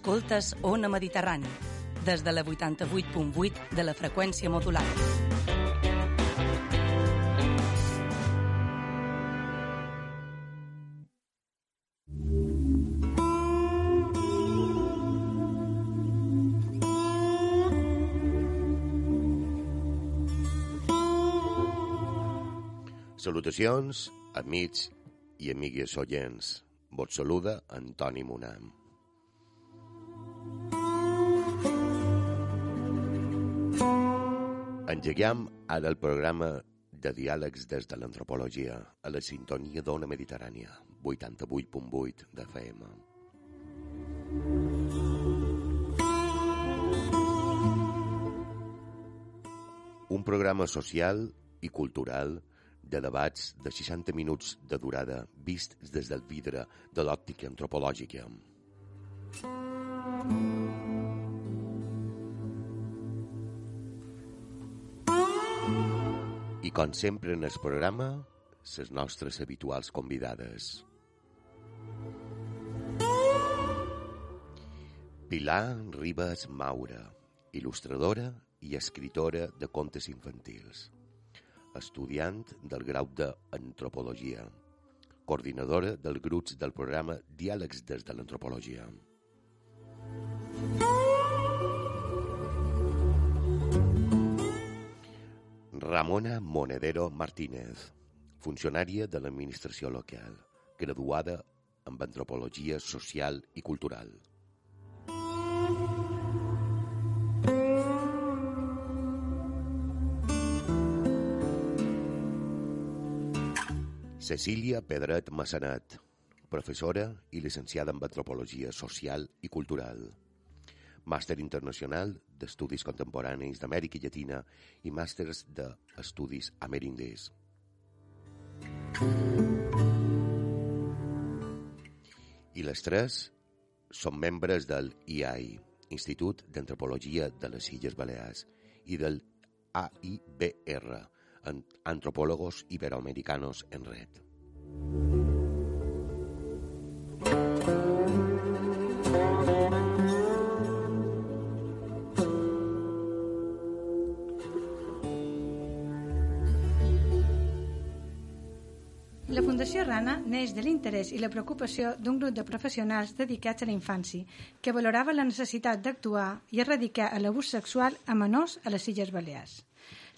Escoltes Ona Mediterrani, des de la 88.8 de la freqüència modulada. Salutacions, amics i amigues oients. Vos saluda Antoni Monam. Engeguem ara el programa de diàlegs des de l'antropologia a la sintonia d'Ona Mediterrània, 88.8 de FM. Un programa social i cultural de debats de 60 minuts de durada vists des del vidre de l'òptica antropològica. I com sempre en el programa, les nostres habituals convidades. Pilar Ribas Maura, il·lustradora i escritora de contes infantils estudiant del grau d'Antropologia, coordinadora dels grups del programa Diàlegs des de l'Antropologia. Ramona Monedero Martínez, funcionària de l'administració local, graduada en Antropologia Social i Cultural. Cecília Pedret Massanat, professora i llicenciada en Antropologia Social i Cultural, màster internacional d'Estudis Contemporanis d'Amèrica Llatina i màsters d'Estudis Amerindis. I les tres són membres del IAI, Institut d'Antropologia de les Illes Balears, i del AIBR, Antropólogos Iberoamericanos en Red. Neix de l'interès i la preocupació d'un grup de professionals dedicats a la infància que valorava la necessitat d'actuar i erradicar l'abús sexual a menors a les Illes Balears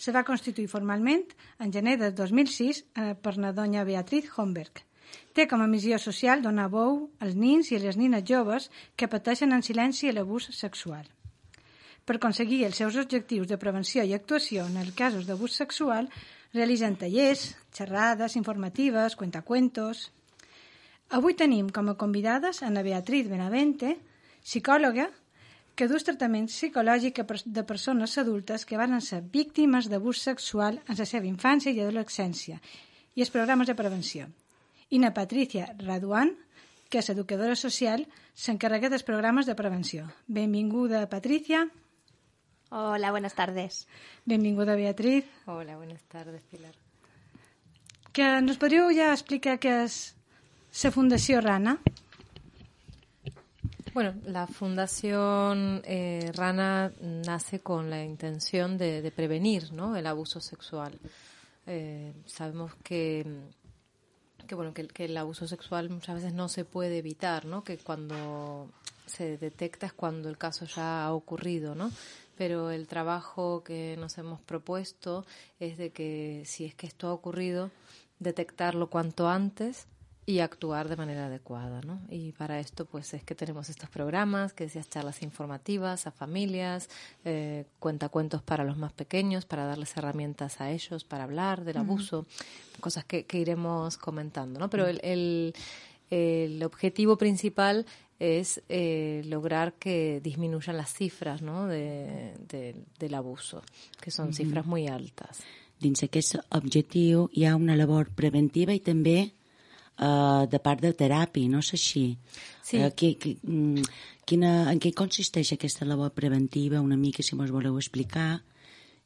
se va constituir formalment en gener de 2006 eh, per la doña Beatriz Homberg. Té com a missió social donar bou als nins i a les nines joves que pateixen en silenci l'abús sexual. Per aconseguir els seus objectius de prevenció i actuació en els casos d'abús sexual, realitzen tallers, xerrades informatives, cuentacuentos... Avui tenim com a convidades Ana Beatriz Benavente, psicòloga, que dus tractaments psicològics de persones adultes que van ser víctimes d'abús sexual en la seva infància i adolescència i els programes de prevenció. I na Patricia Raduan, que és educadora social, s'encarrega dels programes de prevenció. Benvinguda, Patricia. Hola, buenas tardes. Benvinguda, Beatriz. Hola, buenas tardes, Pilar. Que nos podríeu ja explicar què és la Fundació Rana? Bueno, la Fundación eh, Rana nace con la intención de, de prevenir ¿no? el abuso sexual. Eh, sabemos que, que bueno que, que, el abuso sexual muchas veces no se puede evitar, ¿no? que cuando se detecta es cuando el caso ya ha ocurrido, ¿no? Pero el trabajo que nos hemos propuesto es de que si es que esto ha ocurrido, detectarlo cuanto antes y actuar de manera adecuada, ¿no? Y para esto, pues es que tenemos estos programas, que decías charlas informativas a familias, eh, cuentacuentos para los más pequeños, para darles herramientas a ellos para hablar del abuso, cosas que, iremos comentando, ¿no? Pero el, el, objetivo principal es eh, lograr que disminuyan las cifras, ¿no? De, del abuso, que son cifras muy altas. Dins aquest objectiu hi ha una labor preventiva i també uh, de part de teràpia, no és així? Sí. Uh, qui, qui, mm, quina, en què consisteix aquesta labor preventiva? Una mica, si mos voleu explicar.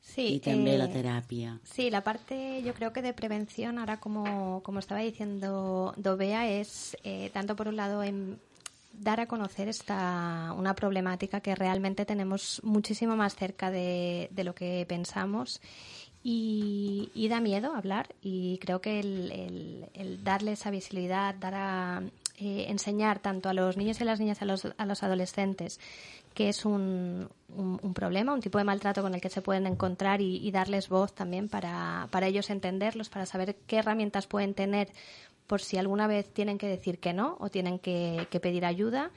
Sí, y también eh, la terapia. Sí, la parte yo creo que de prevención, ahora como, como estaba diciendo Dovea, es eh, tanto por un lado en dar a conocer esta una problemática que realmente tenemos muchísimo más cerca de, de lo que pensamos. Y, da miedo hablar y creo que el, darle esa visibilidad, dar a eh, enseñar tanto a los niños y las niñas, a los, a los adolescentes, que es un, un, problema, un tipo de maltrato con el que se pueden encontrar y, darles voz también para, para ellos entenderlos, para saber qué herramientas pueden tener por si alguna vez tienen que decir que no o tienen que, que pedir ayuda.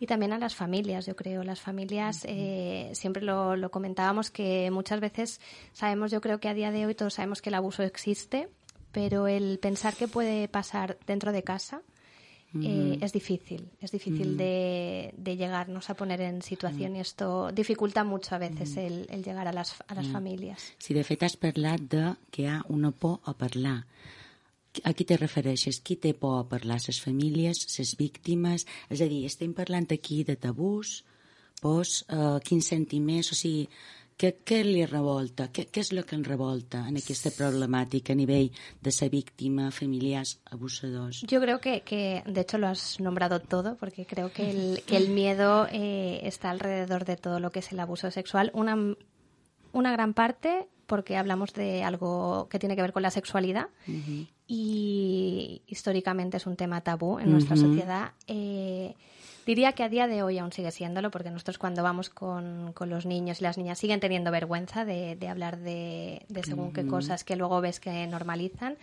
Y también a las familias, yo creo. Las familias, eh, siempre lo, lo, comentábamos que muchas veces sabemos, yo creo que a día de hoy todos sabemos que el abuso existe, pero el pensar que puede pasar dentro de casa eh, es difícil. Es difícil de, de, llegarnos a poner en situación y esto dificulta mucho a veces el, el llegar a las, a las familias. Si de fet has parlat de que hi ha una por a parlar, a qui te refereixes? Qui té por a parlar? Les famílies, les víctimes? És a dir, estem parlant aquí de tabús, pors, eh, quins sentiments, o sigui, què, què li revolta? Què, què és el que en revolta en aquesta problemàtica a nivell de ser víctima, familiars, abusadors? Yo creo que, que, de hecho, lo has nombrado todo, porque creo que el, que el miedo eh, está alrededor de todo lo que es el abuso sexual. Una, una gran parte porque hablamos de algo que tiene que ver con la sexualidad y históricamente es un tema tabú en nuestra sociedad. Eh, diría que a día de hoy aún sigue siéndolo, porque nosotros cuando vamos con, con los niños y las niñas siguen teniendo vergüenza de, de hablar de, de según qué cosas que luego ves que normalizan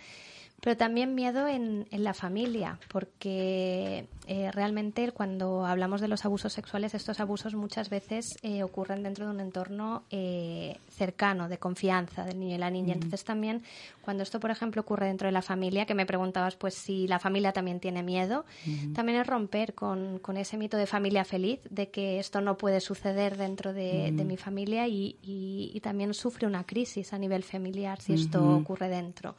pero también miedo en, en la familia, porque eh, realmente cuando hablamos de los abusos sexuales, estos abusos muchas veces eh, ocurren dentro de un entorno eh, cercano, de confianza del niño y la niña. Entonces también cuando esto, por ejemplo, ocurre dentro de la familia, que me preguntabas pues si la familia también tiene miedo, también es romper con, con, ese mito de familia feliz, de que esto no puede suceder dentro de, de mi familia y, y, y, también sufre una crisis a nivel familiar si esto ocurre dentro.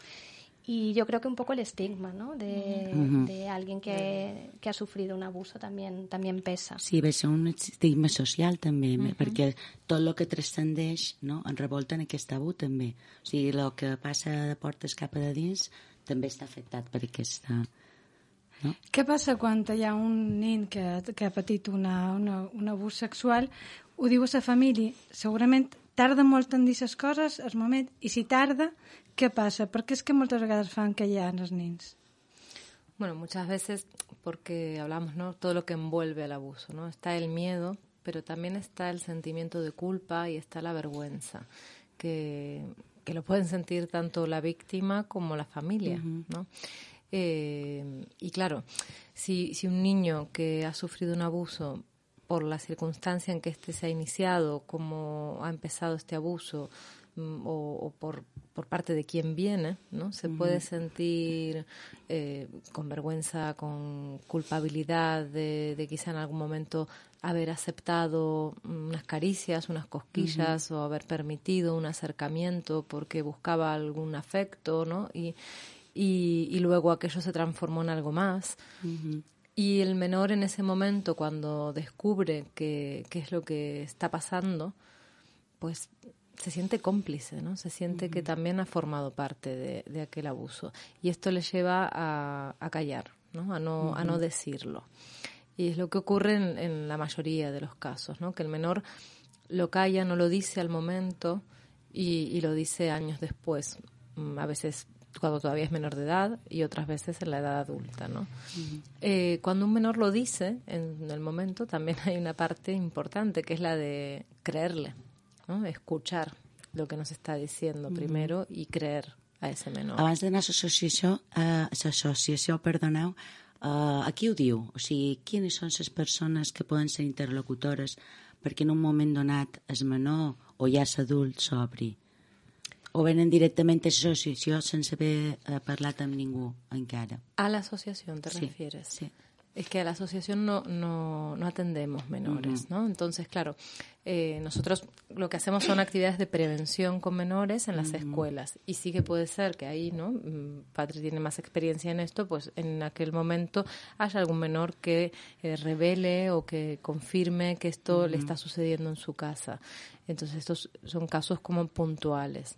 Y yo creo que un poco el estigma, ¿no? De, uh -huh. de alguien que, que ha sufrido un abuso también, también pesa. Sí, ve ser un estigma social també, uh -huh. perquè tot el que transcendeix no, en revolta en aquest tabú també. O sigui, el que passa de portes cap a de dins també està afectat per aquesta... No? Què passa quan hi ha un nen que, que ha patit una, una, un abús sexual, ho diu a sa família, segurament tarda molt en dir les coses, el moment, i si tarda, ¿Qué pasa? ¿Por qué es que muchas veces fan que ya los niños? Bueno, muchas veces porque hablamos, ¿no? Todo lo que envuelve al abuso, ¿no? Está el miedo, pero también está el sentimiento de culpa y está la vergüenza, que, que lo pueden sentir tanto la víctima como la familia, ¿no? Eh, y claro, si, si un niño que ha sufrido un abuso por la circunstancia en que éste se ha iniciado, cómo ha empezado este abuso, Mm, o, por, por, parte de quien viene, ¿no? Se puede sentir eh, con vergüenza, con culpabilidad de, de, quizá en algún momento haber aceptado unas caricias, unas cosquillas o haber permitido un acercamiento porque buscaba algún afecto, ¿no? Y, y, y luego aquello se transformó en algo más. Y el menor en ese momento, cuando descubre qué es lo que está pasando, pues se siente cómplice, ¿no? Se siente que también ha formado parte de, aquel abuso. Y esto le lleva a, callar, ¿no? A no, a no decirlo. Y es lo que ocurre en, la mayoría de los casos, ¿no? Que el menor lo calla, no lo dice al momento y, lo dice años después. Mm, a veces cuando todavía es menor de edad y otras veces en la edad adulta, ¿no? Eh, cuando un menor lo dice en el momento también hay una parte importante que es la de creerle, escuchar lo que nos está diciendo primero y creer a ese menor. Abans d'anar a l'associació, a l'associació, perdoneu, uh, aquí ho diu, o sigui, quines són les persones que poden ser interlocutores perquè en un moment donat el menor o ja l'adult s'obri o venen directament a l'associació sense haver eh, parlat amb ningú encara. A la asociación te Sí, refieres. sí. Es que a la asociación no, no, no atendemos menores, ¿no? Entonces, claro, eh, nosotros lo que hacemos son actividades de prevención con menores en las escuelas. Y sí que puede ser que ahí, ¿no? Mm, Patri tiene más experiencia en esto, pues en aquel momento haya algún menor que eh, revele o que confirme que esto le está sucediendo en su casa. Entonces, estos son casos como puntuales.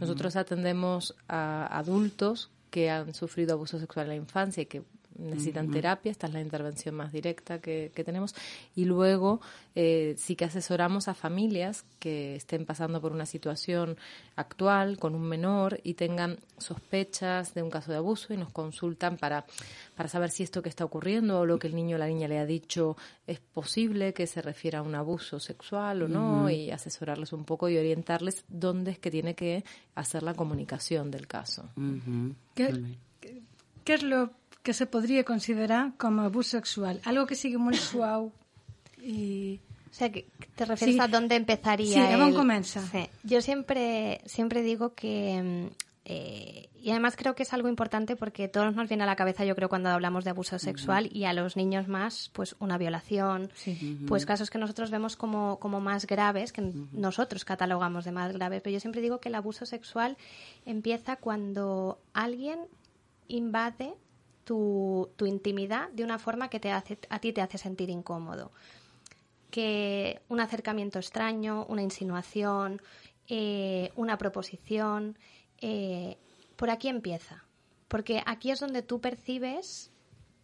Nosotros atendemos a adultos que han sufrido abuso sexual en la infancia y que necesitan terapia, esta es la intervención más directa que, que tenemos, y luego eh, sí que asesoramos a familias que estén pasando por una situación actual con un menor y tengan sospechas de un caso de abuso y nos consultan para, para saber si esto que está ocurriendo o lo que el niño o la niña le ha dicho es posible que se refiera a un abuso sexual o no, y asesorarles un poco y orientarles dónde es que tiene que hacer la comunicación del caso. Bé. què és el que se podria considerar com a abús sexual? Algo que sigui molt suau i... O sea, que te refieres Sí. a dónde empezaría Sí, el- comença. Sí. Yo siempre, siempre digo que... mm, eh, y además creo que es algo importante porque todos nos viene a la cabeza, yo creo, cuando hablamos de abuso sexual y a los niños más, pues una violación, pues casos que nosotros vemos como, como más graves, que nosotros catalogamos de más graves. Pero yo siempre digo que el abuso sexual empieza cuando alguien invade tu, tu intimidad de una forma que te hace, a ti te hace sentir incómodo que un acercamiento extraño, una insinuación, eh, una proposición, eh, por aquí empieza. Porque aquí es donde tú percibes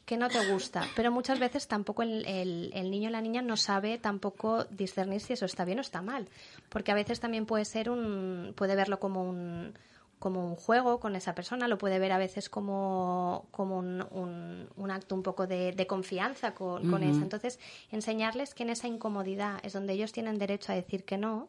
que no te gusta, pero muchas veces tampoco el, el- el niño o la niña no sabe tampoco discernir si eso está bien o está mal, porque a veces también puede ser un, puede verlo como un, como un juego con esa persona, lo puede ver a veces como, como un, un- un acto un poco de, de confianza con, con eso. Entonces, enseñarles que en esa incomodidad es donde ellos tienen derecho a decir que no,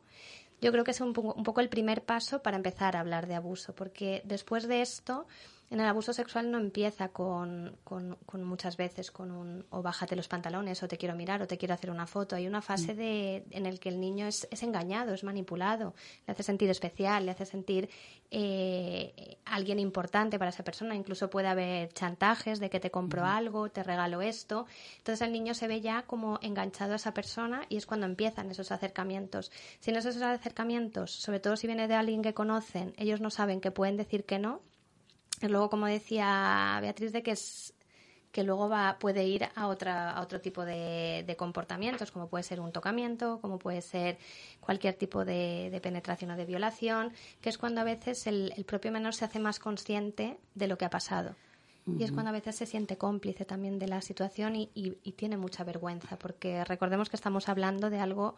yo creo que es un poco, un poco el primer paso para empezar a hablar de abuso, porque después de esto, en el abuso sexual no empieza con, con- con muchas veces con un o bájate los pantalones o te quiero mirar o te quiero hacer una foto. Hay una fase de, en el que el niño es, es engañado, es manipulado, le hace sentir especial, le hace sentir eh, alguien importante para esa persona. Incluso puede haber chantajes de que te compro algo, te regalo esto. Entonces el niño se ve ya como enganchado a esa persona y es cuando empiezan esos acercamientos. Si en esos acercamientos, sobre todo si viene de alguien que conocen, ellos no saben que pueden decir que no, luego, como decía Beatriz, de que es que luego va, puede ir a, otra, a otro tipo de, de comportamientos, como puede ser un tocamiento, como puede ser cualquier tipo de, de penetración o de violación, que es cuando a veces el, el propio menor se hace más consciente de lo que ha pasado. Y es cuando a veces se siente cómplice también de la situación y, y- y tiene mucha vergüenza, porque recordemos que estamos hablando de algo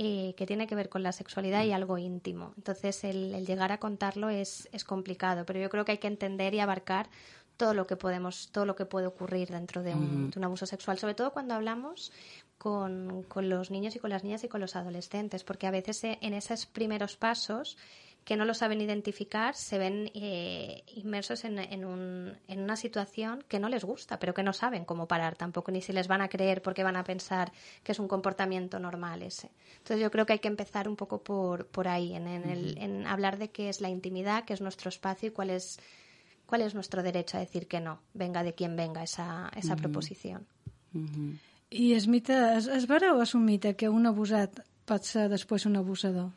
eh, que tiene que ver con la sexualidad y algo íntimo. Entonces, el, el llegar a contarlo es, es complicado, pero yo creo que hay que entender y abarcar todo lo que podemos, todo lo que puede ocurrir dentro de un, de un abuso sexual, sobre todo cuando hablamos con, con los niños y con las niñas y con los adolescentes, porque a veces eh, en esos primeros pasos que no lo saben identificar se ven eh, inmersos en, en, un- en una situación que no les gusta, pero que no saben cómo parar tampoco, ni si les van a creer porque van a pensar que es un comportamiento normal ese. Entonces yo creo que hay que empezar un poco por, por ahí, en, en el- en hablar de qué es la intimidad, qué es nuestro espacio y cuál es, cuál es nuestro derecho a decir que no, venga de quien venga esa, esa proposición. I és mite, és, és vera o és un mite que un abusat pot ser després un abusador?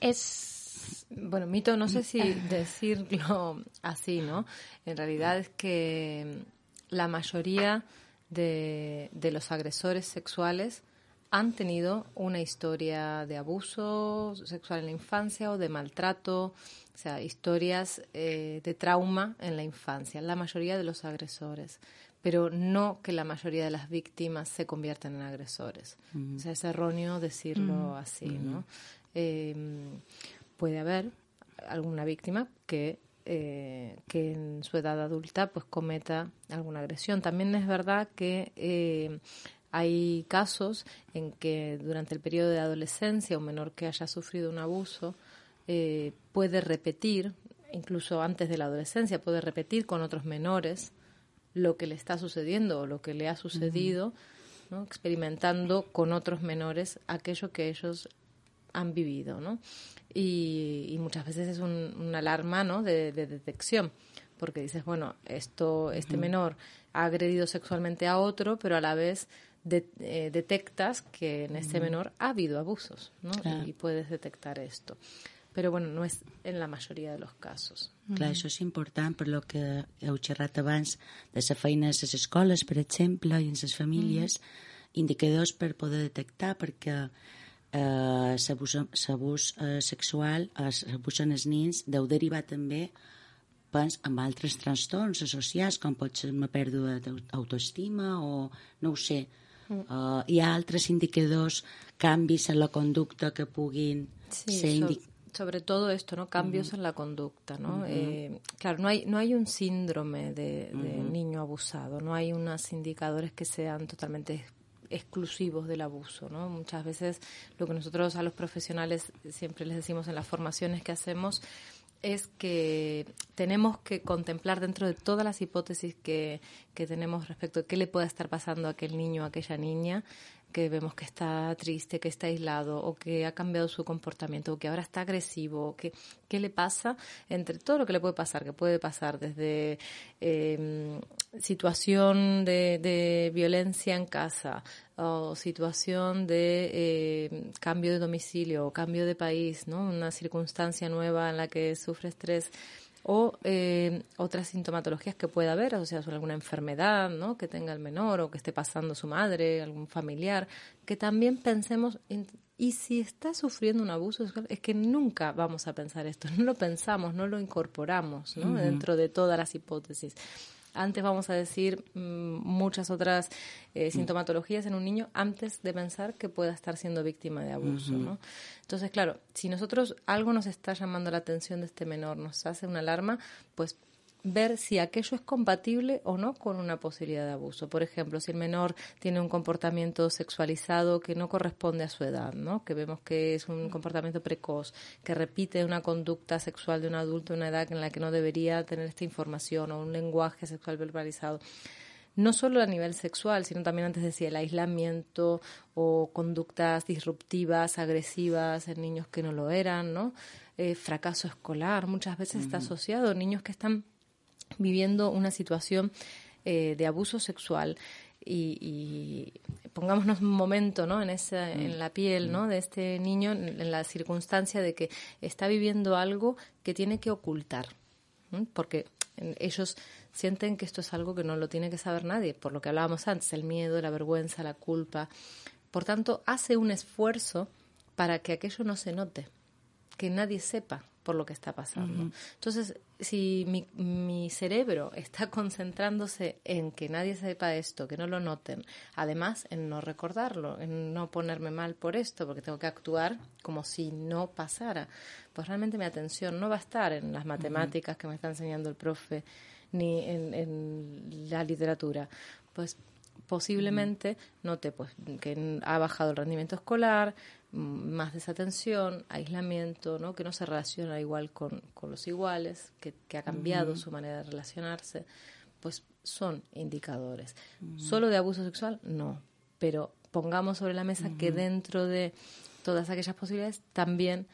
Es Bueno, mito, no sé si decirlo así, ¿no? En realidad es que la mayoría de, de los agresores sexuales han tenido una historia de abuso sexual en la infancia o de maltrato, o sea, historias eh, de trauma en la infancia, la mayoría de los agresores, pero no que la mayoría de las víctimas se convierten en agresores. O sea, es erróneo decirlo así, ¿no? Eh, puede haber alguna víctima que eh, que en su edad adulta pues cometa alguna agresión. También es verdad que eh, hay casos en que durante el periodo de adolescencia un menor que haya sufrido un abuso eh, puede repetir, incluso antes de la adolescencia, puede repetir con otros menores lo que le está sucediendo o lo que le ha sucedido, ¿no? experimentando con otros menores aquello que ellos han vivido, ¿no? Y, muchas veces es un, una alarma, ¿no? De, detección, porque dices, bueno, esto, este menor ha agredido sexualmente a otro, pero a la vez eh, detectas que en este menor ha habido abusos, ¿no? Y puedes detectar esto. Però bueno, no és en la majoria de los casos. Clar, això és important per lo que heu xerrat abans de la feina a les escoles, per exemple, i en les famílies, mm. indicadors per poder detectar, perquè eh, l'abús eh, sexual, l'abús en els nins, deu derivar també pens, amb altres trastorns associats, com pot ser una pèrdua d'autoestima o no ho sé. Mm. Uh, hi ha altres indicadors, canvis en la conducta que puguin sí, ser indicadors sobre todo esto, ¿no? Cambios en la conducta, ¿no? Eh, claro, no hay, no hay un síndrome de, niño abusado, no hay unos indicadores que sean totalmente exclusivos del abuso, ¿no? Muchas veces lo que nosotros a los profesionales siempre les decimos en las formaciones que hacemos es que tenemos que contemplar dentro de todas las hipótesis que, que tenemos respecto de qué le puede estar pasando a aquel niño o a aquella niña, que vemos que está triste, que está aislado o que ha cambiado su comportamiento o que ahora está agresivo, o que, qué le pasa entre todo lo que le puede pasar, que puede pasar desde em, situación de, violencia en casa o situación de em, cambio de domicilio o cambio de país, ¿no? una circunstancia nueva en la que sufre estrés o eh, otras sintomatologías que pueda haber, o sea, sobre alguna enfermedad ¿no? que tenga el menor o que esté pasando su madre, algún familiar, que también pensemos, y si está sufriendo un abuso es que nunca vamos a pensar esto, no lo pensamos, no lo incorporamos ¿no? dentro de todas las hipótesis antes vamos a decir mm, muchas otras eh, sintomatologías en un niño antes de pensar que pueda estar siendo víctima de abuso, ¿no? Entonces, claro, si nosotros algo nos está llamando la atención de este menor, nos hace una alarma, pues ver si aquello es compatible o no con una posibilidad de abuso. Por ejemplo, si el menor tiene un comportamiento sexualizado que no corresponde a su edad, ¿no? que vemos que es un comportamiento precoz, que repite una conducta sexual de un adulto en una edad en la que no debería tener esta información o un lenguaje sexual verbalizado no solo a nivel sexual, sino también antes decía el aislamiento o conductas disruptivas, agresivas en niños que no lo eran, ¿no? Eh, fracaso escolar, muchas veces está asociado, niños que están viviendo una situación eh, de abuso sexual y, pongámonos un momento ¿no? en, esa, en mm. la piel ¿no? Mm. de este niño, en, la circunstancia de que está viviendo algo que tiene que ocultar, porque ellos sienten que esto es algo que no lo tiene que saber nadie, por lo que hablábamos antes, el miedo, la vergüenza, la culpa. Por tanto, hace un esfuerzo para que aquello no se note, que nadie sepa por lo que está pasando. Entonces, si mi, mi, cerebro está concentrándose en que nadie sepa esto, que no lo noten, además en no recordarlo, en no ponerme mal por esto, porque tengo que actuar como si no pasara, pues realmente mi atención no va a estar en las matemáticas que me está enseñando el profe ni en, en la literatura. Pues posiblemente note pues que ha bajado el rendimiento escolar, más desatención, aislamiento, ¿no? que no se relaciona igual con, los iguales, que, ha cambiado su manera de relacionarse, pues son indicadores. ¿Solo de abuso sexual? No, pero pongamos sobre la mesa que dentro de todas aquellas posibilidades también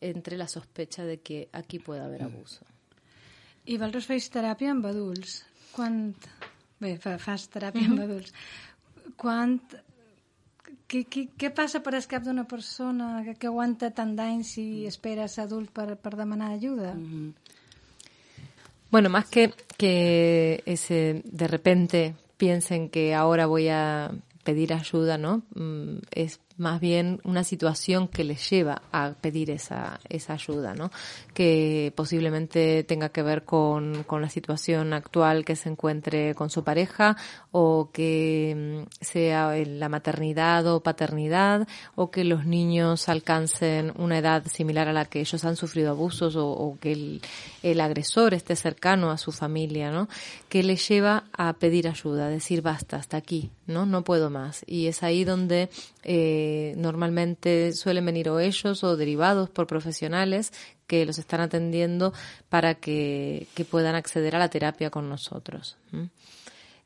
entre la sospecha de que aquí puede haber abuso. ¿Y vosaltres feu terapia amb adults? Quan... Bé, fas teràpia amb adults. Què, què, què passa per el cap d'una persona que, que aguanta tant d'anys i espera ser adult per, per demanar ajuda? Mm -hmm. Bueno, más que que ese de repente piensen que ahora voy a pedir ayuda, ¿no? Mm, es más bien una situación que les lleva a pedir esa, esa ayuda, ¿no? Que posiblemente tenga que ver con, con la situación actual que se encuentre con su pareja o que mm, sea la maternidad o paternidad o que los niños alcancen una edad similar a la que ellos han sufrido abusos o, que el, el, agresor esté cercano a su familia, ¿no? Que les lleva a pedir ayuda, a decir basta, hasta aquí, ¿no? No puedo más. Y es ahí donde eh, normalmente suelen venir o ellos o derivados por profesionales que los están atendiendo para que, puedan acceder a la terapia con nosotros.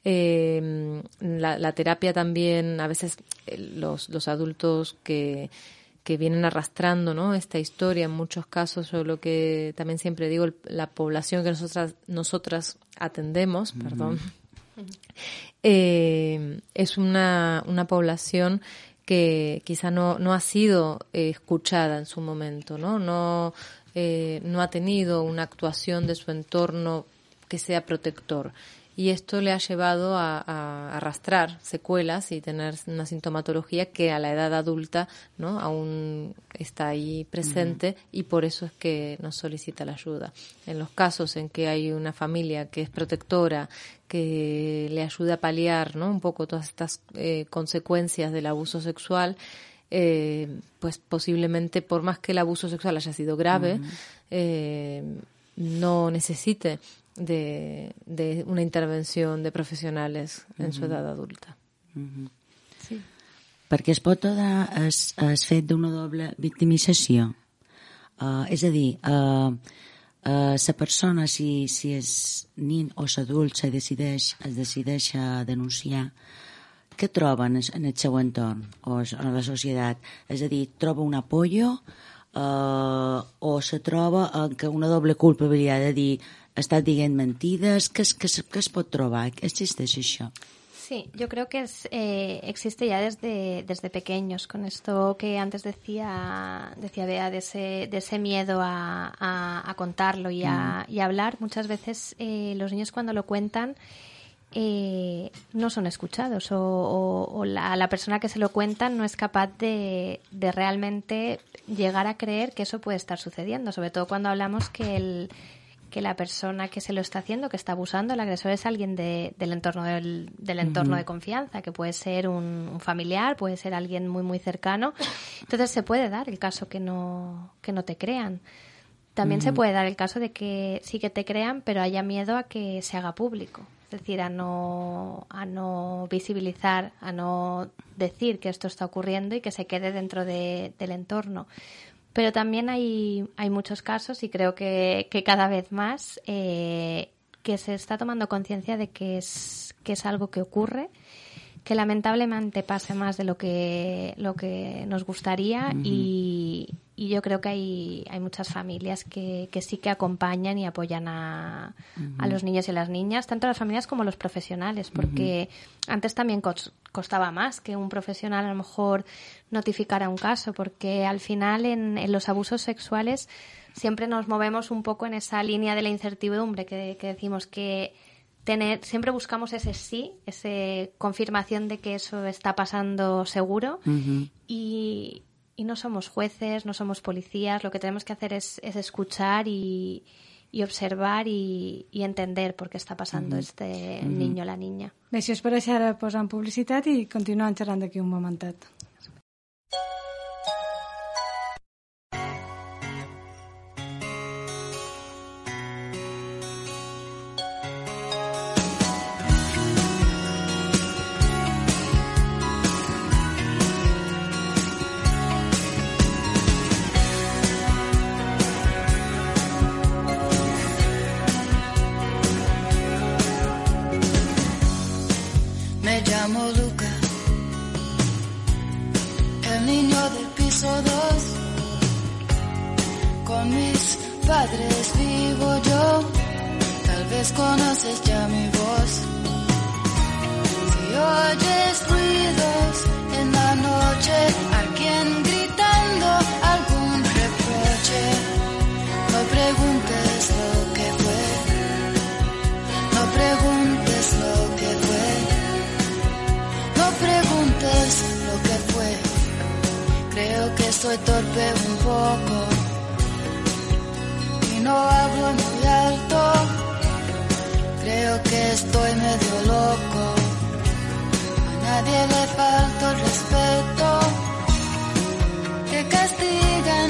Eh, la, terapia también, a veces eh, los, los adultos que, que vienen arrastrando ¿no? esta historia en muchos casos, yo lo que también siempre digo, la población que nosotras, nosotras atendemos, perdón, eh, es una, una población que quizá no, no ha sido eh, escuchada en su momento, ¿no? No, eh, no ha tenido una actuación de su entorno que sea protector y esto le ha llevado a, arrastrar secuelas y tener una sintomatología que a la edad adulta no aún está ahí presente y por eso es que nos solicita la ayuda. En los casos en que hay una familia que es protectora que le ayuda a paliar no un poco todas estas eh, consecuencias del abuso sexual eh, pues posiblemente por más que el abuso sexual haya sido grave eh, no necesite de, de una intervenció de professionals en su edat adulta. Mm -hmm. sí. Perquè es pot dar es, es fet d'una doble victimització. Uh, és a dir, uh, uh, la persona, si, si és nin o s'adult, se decideix, es decideix a denunciar, què troben en el seu entorn o en la societat? És a dir, troba un apoyo uh, o se troba en que una doble culpabilitat de dir está dient mentides, ¿qué, qué, qué es pot trobar? ¿Existe eso? Sí, yo creo que es, eh, existe ya desde, desde pequeños, con esto que antes decía, decía Bea, de ese, de ese miedo a, a, a contarlo y a, mm. y a, hablar. Muchas veces eh, los niños cuando lo cuentan eh, no son escuchados o, o, o la, la, persona que se lo cuenta no es capaz de, de realmente llegar a creer que eso puede estar sucediendo, sobre todo cuando hablamos que el que la persona que se lo está haciendo, que está abusando, el agresor es alguien de, del entorno del, del entorno de confianza, que puede ser un, familiar, puede ser alguien muy muy cercano. Entonces se puede dar el caso que no que no te crean. También se puede dar el caso de que sí que te crean, pero haya miedo a que se haga público. Es decir, a no, a no visibilizar, a no decir que esto está ocurriendo y que se quede dentro de, del entorno. Pero también hay, hay muchos casos y creo que, que cada vez más eh, que se está tomando conciencia de que es, que es algo que ocurre que lamentablemente pase más de lo que, lo que nos gustaría y, y, yo creo que hay, hay muchas familias que, que sí que acompañan y apoyan a, a, los niños y las niñas, tanto las familias como los profesionales, porque antes también costaba más que un profesional a lo mejor notificara un caso, porque al final en, en los abusos sexuales siempre nos movemos un poco en esa línea de la incertidumbre que, que decimos que tener, siempre buscamos ese sí, esa confirmación de que eso está pasando seguro. Y, y, no somos jueces, no somos policías, lo que tenemos que hacer es, es escuchar y, y observar y, y, entender por qué está pasando este niño o la niña. Bé, si us pareix ara posant publicitat i continuem xerrant d'aquí un momentet. soy torpe un poco y no hablo muy alto. Creo que estoy medio loco. A nadie le falta el respeto. Que castigan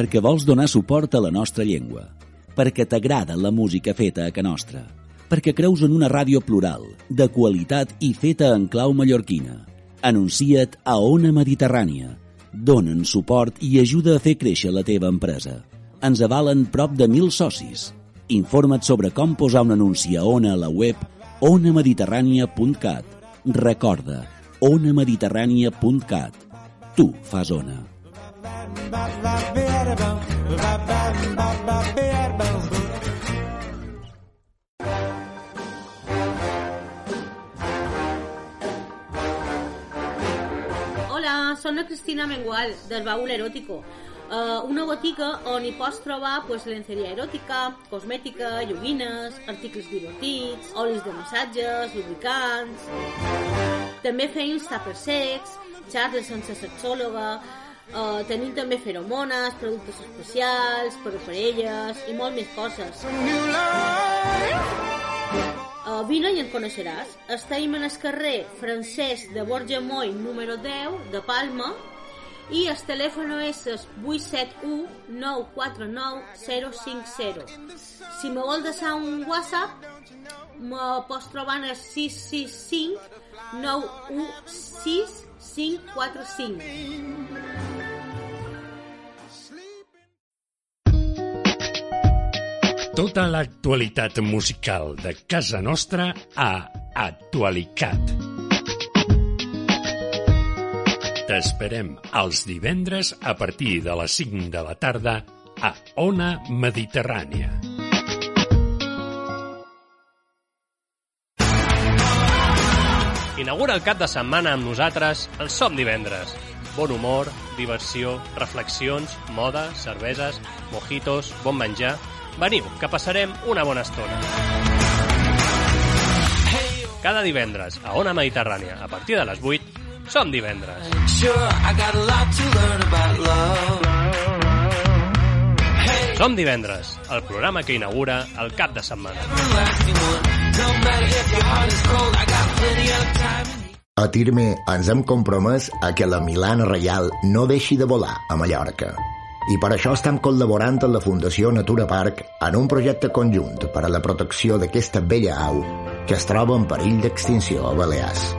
perquè vols donar suport a la nostra llengua, perquè t'agrada la música feta a ca nostra, perquè creus en una ràdio plural, de qualitat i feta en clau mallorquina. Anuncia't a Ona Mediterrània. Donen suport i ajuda a fer créixer la teva empresa. Ens avalen prop de mil socis. Informa't sobre com posar un anunci a Ona a la web onamediterrània.cat. Recorda, onamediterrània.cat. Tu fas Ona. Hola, soc la Cristina Mengual, del Baúl Erótico. Uh, una botiga on hi pots trobar pues, lenceria eròtica, cosmètica, joguines, articles divertits, olis de massatges, lubricants... També feim per sex, xarres sense sexòloga, uh, tenim també feromones, productes especials, per parelles i molt més coses. Uh, vine i en coneixeràs. Estem en el carrer Francesc de Borja Moll, número 10, de Palma, i el telèfon és el 871 949 050. Si me vol deixar un WhatsApp, me pots trobar en el 665 916 545. Tota l'actualitat musical de casa nostra a Actualicat. T'esperem els divendres a partir de les 5 de la tarda a Ona Mediterrània. Inaugura el cap de setmana amb nosaltres el Som Divendres. Bon humor, diversió, reflexions, moda, cerveses, mojitos, bon menjar... Veniu, que passarem una bona estona. Cada divendres a Ona Mediterrània, a partir de les 8, Som Divendres. Som Divendres, el programa que inaugura el cap de setmana. A Tirme ens hem compromès a que la Milana Reial no deixi de volar a Mallorca. I per això estem col·laborant amb la Fundació Natura Park en un projecte conjunt per a la protecció d'aquesta bella au que es troba en perill d'extinció a Balears.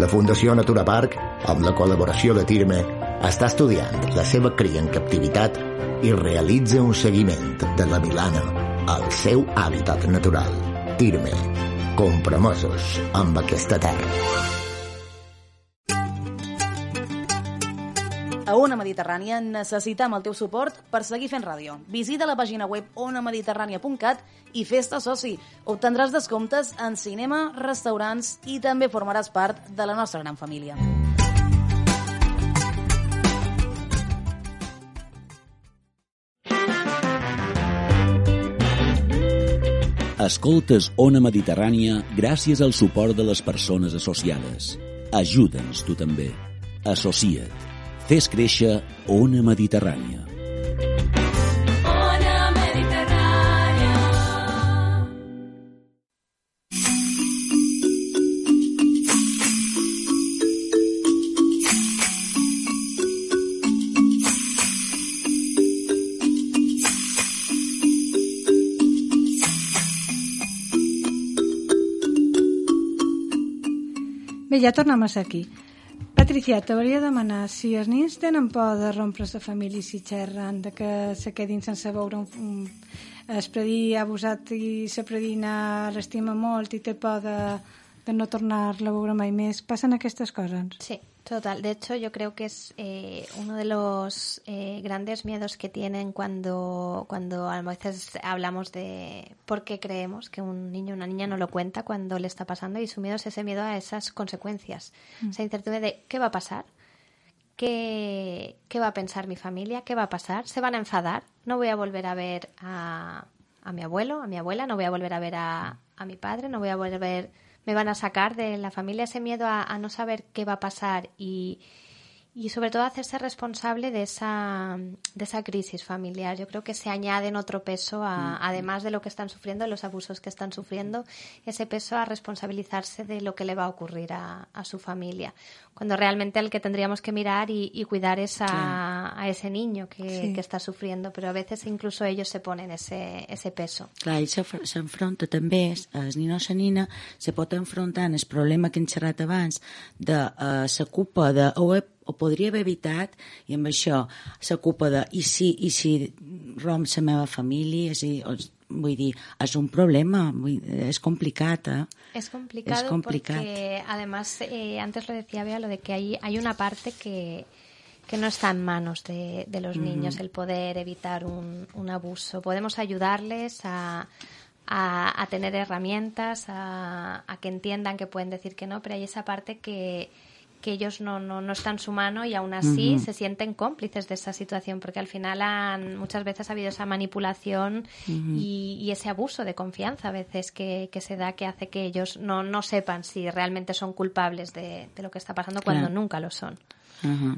La Fundació Natura Park, amb la col·laboració de Tirme, està estudiant la seva cria en captivitat i realitza un seguiment de la Milana al seu hàbitat natural. Tirme, compromesos amb aquesta terra. A Ona Mediterrània necessitem el teu suport per seguir fent ràdio. Visita la pàgina web onamediterrània.cat i fes-te soci. Obtendràs descomptes en cinema, restaurants i també formaràs part de la nostra gran família. Escoltes Ona Mediterrània gràcies al suport de les persones associades. Ajuda'ns tu també. Associa't. Fes créixer Ona Mediterrània. Ona Mediterrània. Bé, ja tornem a ser aquí. Patricia, t'hauria de demanar si els nins tenen por de rompre la família si xerren, de que se quedin sense veure un, un el predí abusat i la predina l'estima molt i té por de, de no tornar-la a veure mai més. Passen aquestes coses? Sí, total. De hecho, yo creo que es eh, uno de los eh, grandes miedos que tienen cuando, cuando a veces hablamos de por qué creemos que un niño o una niña no lo cuenta cuando le está pasando y su miedo es ese miedo a esas consecuencias, Mm. esa incertidumbre de qué va a pasar, ¿Qué, ¿Qué va a pensar mi familia? ¿Qué va a pasar? ¿Se van a enfadar? ¿No voy a volver a ver a, a mi abuelo, a mi abuela? ¿No voy a volver a ver a, a mi padre? ¿No voy a volver... ¿Me van a sacar de la familia ese miedo a, a no saber qué va a pasar? Y, y sobre todo hacerse responsable de esa, de esa crisis familiar. Yo creo que se añaden otro peso, a, además de lo que están sufriendo, los abusos que están sufriendo, ese peso a responsabilizarse de lo que le va a ocurrir a, a su familia. Cuando realmente el que tendríamos que mirar y, y cuidar es a, Clar. a ese niño que, Sí. que está sufriendo, pero a veces incluso ellos se ponen ese, ese peso. Clar, ell s'enf- s'enfronta també, el nin o la nina se pot enfrontar en el problema que hem xerrat abans de uh, la culpa de o, he, o podria haver evitat i amb això la culpa de i si, i si romp la meva família és a dir, vull dir, és un problema vull, és complicat eh? Es complicado Es complicado. porque además eh, antes lo decía Bea lo de que hay, hay una parte que, que no está en manos de, de los niños el poder evitar un, un abuso. Podemos ayudarles a, a, a tener herramientas, a, a que entiendan que pueden decir que no, pero hay esa parte que, que ellos no, no, no está en su mano y aún así se sienten cómplices de esa situación porque al final han, muchas veces ha habido esa manipulación y, y ese abuso de confianza a veces que, que se da que hace que ellos no, no sepan si realmente son culpables de, de lo que está pasando cuando Claro. nunca lo son.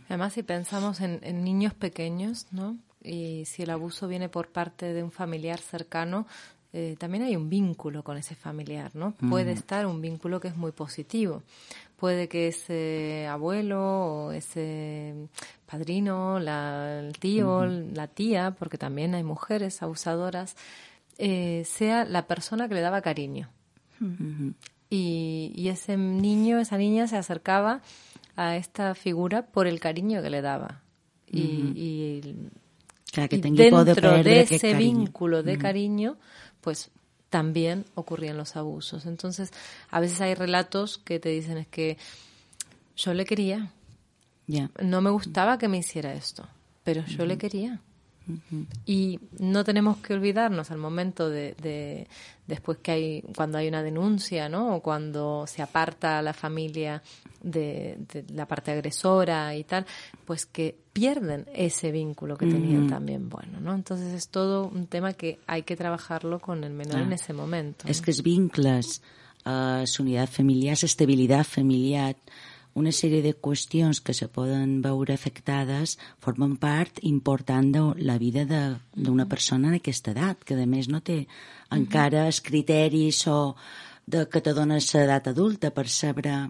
Además, si pensamos en, en niños pequeños, ¿no? Y si el abuso viene por parte de un familiar cercano, eh, también hay un vínculo con ese familiar, ¿no? Puede estar un vínculo que es muy positivo. Puede que ese abuelo o ese padrino, la- el tío, la tía, porque también hay mujeres abusadoras, eh, sea la persona que le daba cariño. Y, y ese niño, esa niña se acercaba a esta figura por el cariño que le daba. Y, Ujú. y- que y de dentro de ese vínculo de cariño, pues también ocurrían los abusos. Entonces, a veces hay relatos que te dicen es que yo le quería, no me gustaba que me hiciera esto, pero yo le quería. Y no tenemos que olvidarnos al momento de, de- después que hay, cuando hay una denuncia, ¿no? O cuando se aparta la familia de, de la parte agresora y tal, pues que pierden ese vínculo que tenían también bueno, ¿no? Entonces es todo un tema que hay que trabajarlo con el menor en ese momento. ¿no? que els vincles, eh, l'unitat familiar, l'estabilitat familiar, una sèrie de qüestions que se poden veure afectades formen part important de la vida de- d'una persona en aquesta edat, que a més no té encara els criteris o de que te dona l'edat adulta per saber